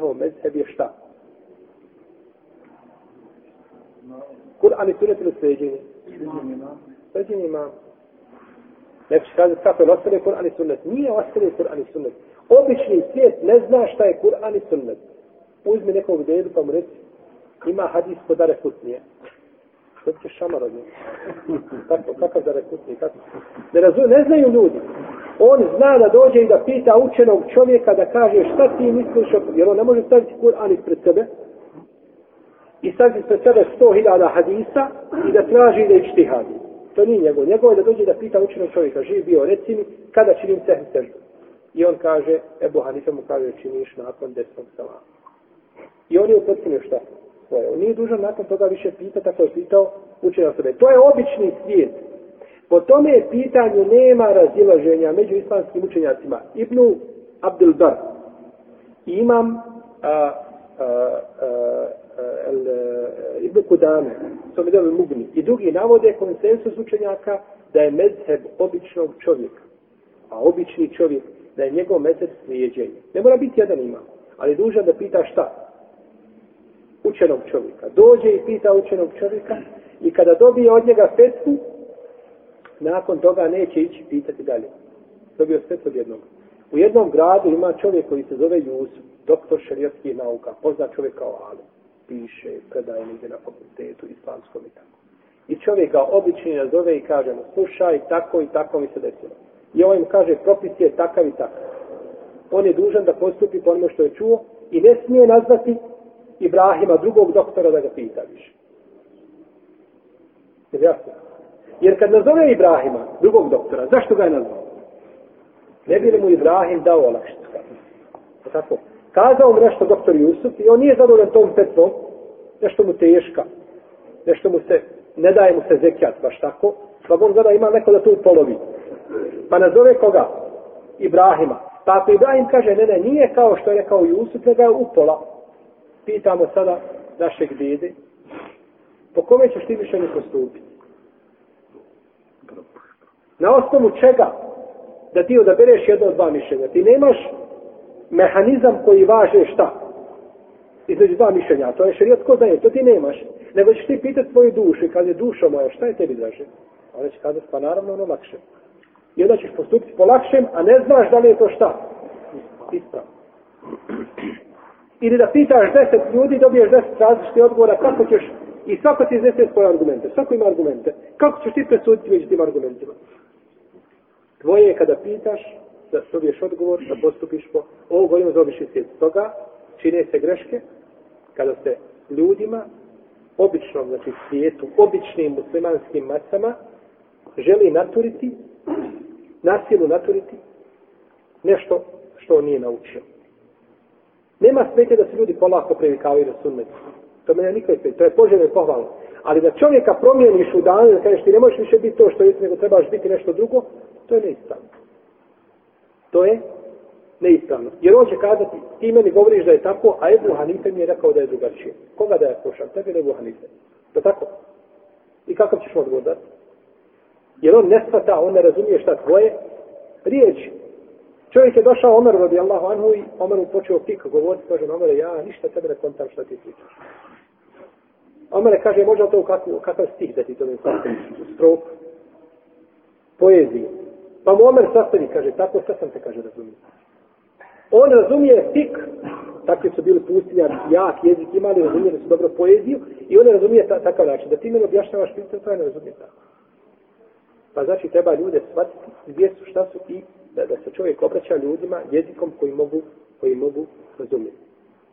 njihov mezheb je šta? Kur'an i sunet ili sveđenje? Sveđenje ima. Neko će kazati kako je ostale Kur'an i sunnet. Nije ostale Kur'an i sunnet. Obični svijet ne zna šta je Kur'an i sunnet. Uzmi nekog dedu pa mu reci, ima hadis kod dare kutnije. Što će šamar od njega? Kako, kakav dare kutnije? Kako? Ne, razum, ne znaju ljudi. On zna da dođe i da pita učenog čovjeka da kaže šta ti misliš, jer on ne može staviti Kur'an ispred sebe i staviti ispred sebe sto hiljada hadisa i da traži da ići. To nije njegov. Njegov je da dođe da pita učenog čovjeka, živ bio, reci mi, kada činim sehni seždu. I on kaže, Ebu Hanife mu kaže, činiš nakon desnog salama. I on je upotpunio šta? Svoje. On nije dužan nakon toga više pitati, tako je pitao učenja sebe. To je obični svijet. Po tome pitanju nema razilaženja među islamskim učenjacima. Ibnu Abdul Bar, imam a, a, a, el, e, Ibnu Kudame, to mi dobro mugni, i drugi navode konsensus učenjaka da je mezheb običnog čovjeka. A obični čovjek, da je njegov mezheb slijedjenje. Ne mora biti jedan imam, ali dužan da pita šta? Učenog čovjeka. Dođe i pita učenog čovjeka i kada dobije od njega fetvu, nakon toga neće ići pitati dalje. Dobio sve od jednog. U jednom gradu ima čovjek koji se zove Jusuf, doktor šarijatskih nauka, poznat čovjek kao Ali. Piše, predaje negdje na fakultetu, islamskom i tako. I čovjek ga obični nazove i kaže mu, slušaj, tako i tako mi se desilo. I ovaj mu kaže, propis je takav i takav. On je dužan da postupi po onome što je čuo i ne smije nazvati Ibrahima, drugog doktora, da ga pita više. Jer jasno? Jer kad nazove Ibrahima, drugog doktora, zašto ga je nazvao? Ne bi li mu Ibrahim dao olakšicu? E tako. Kazao mu nešto doktor Jusuf i on nije zadovoljan tom petvom, nešto mu teška, nešto mu se, ne daje mu se zekijat, baš tako, pa on zada ima neko da to polovi. Pa nazove koga? Ibrahima. Pa ako Ibrahim kaže, ne, ne, nije kao što je rekao Jusuf, nego je upola. Pitamo sada našeg dede, po kome ćeš ti više ne postupiti? Na osnovu čega? Da ti odabereš jedno od dva mišljenja. Ti nemaš mehanizam koji važe šta? Između dva mišljenja. To je šarijet ko to ti nemaš. Nego ćeš ti pitati svoju dušu i kad je duša moja, šta je tebi draže? Ona će kazati, pa naravno ono lakše. I onda ćeš postupiti po lakšem, a ne znaš da li je to šta? Ispravo. Ili da pitaš deset ljudi, dobiješ deset različitih odgovora, kako ćeš, i svako ti iznese svoje argumente, svako ima argumente. Kako ćeš ti presuditi među tim argumentima? Tvoje je kada pitaš, da dobiješ odgovor, da postupiš po... Ovo govorimo za obični svijet. Stoga čine se greške kada se ljudima, običnom, znači svijetu, običnim muslimanskim masama, želi naturiti, nasilu naturiti, nešto što on nije naučio. Nema smetje da se ljudi polako previkavaju na sunnetu. To mene nikad ne To je poželjno i pohvalno. Ali da čovjeka promijeniš u danu, da kažeš ti ne možeš više biti to što jesi, nego trebaš biti nešto drugo, to je neispravno. To je neispravno. Jer on će kazati, ti meni govoriš da je tako, a Ebu Hanife mi je rekao da je drugačije. Koga da ja slušam? Tebi Ebu Hanife. To tako? I kako ćeš odgovor dati? Jer on ne svata, on ne razumije šta tvoje riječi. Čovjek je došao Omer radi Allahu anhu i Omer mu počeo pika govoriti, kaže Omer, ja ništa tebe ne kontam šta ti pričaš. Omer kaže, možda to kakav, kakav stih da ti to ne kontam, Strok? poeziju. Pa mu Omer sastavi, kaže, tako sad sam te, kaže, razumio. On razumije fik, takvi su bili pustinja, jak jezik imali, razumijeli su dobro poeziju, i on razumije ta, takav način. Da ti meni objašnjavaš pitanje, to je ne razumije tako. Pa znači treba ljude shvatiti gdje su, šta su i da, da se čovjek obraća ljudima jezikom koji mogu, koji mogu razumjeti.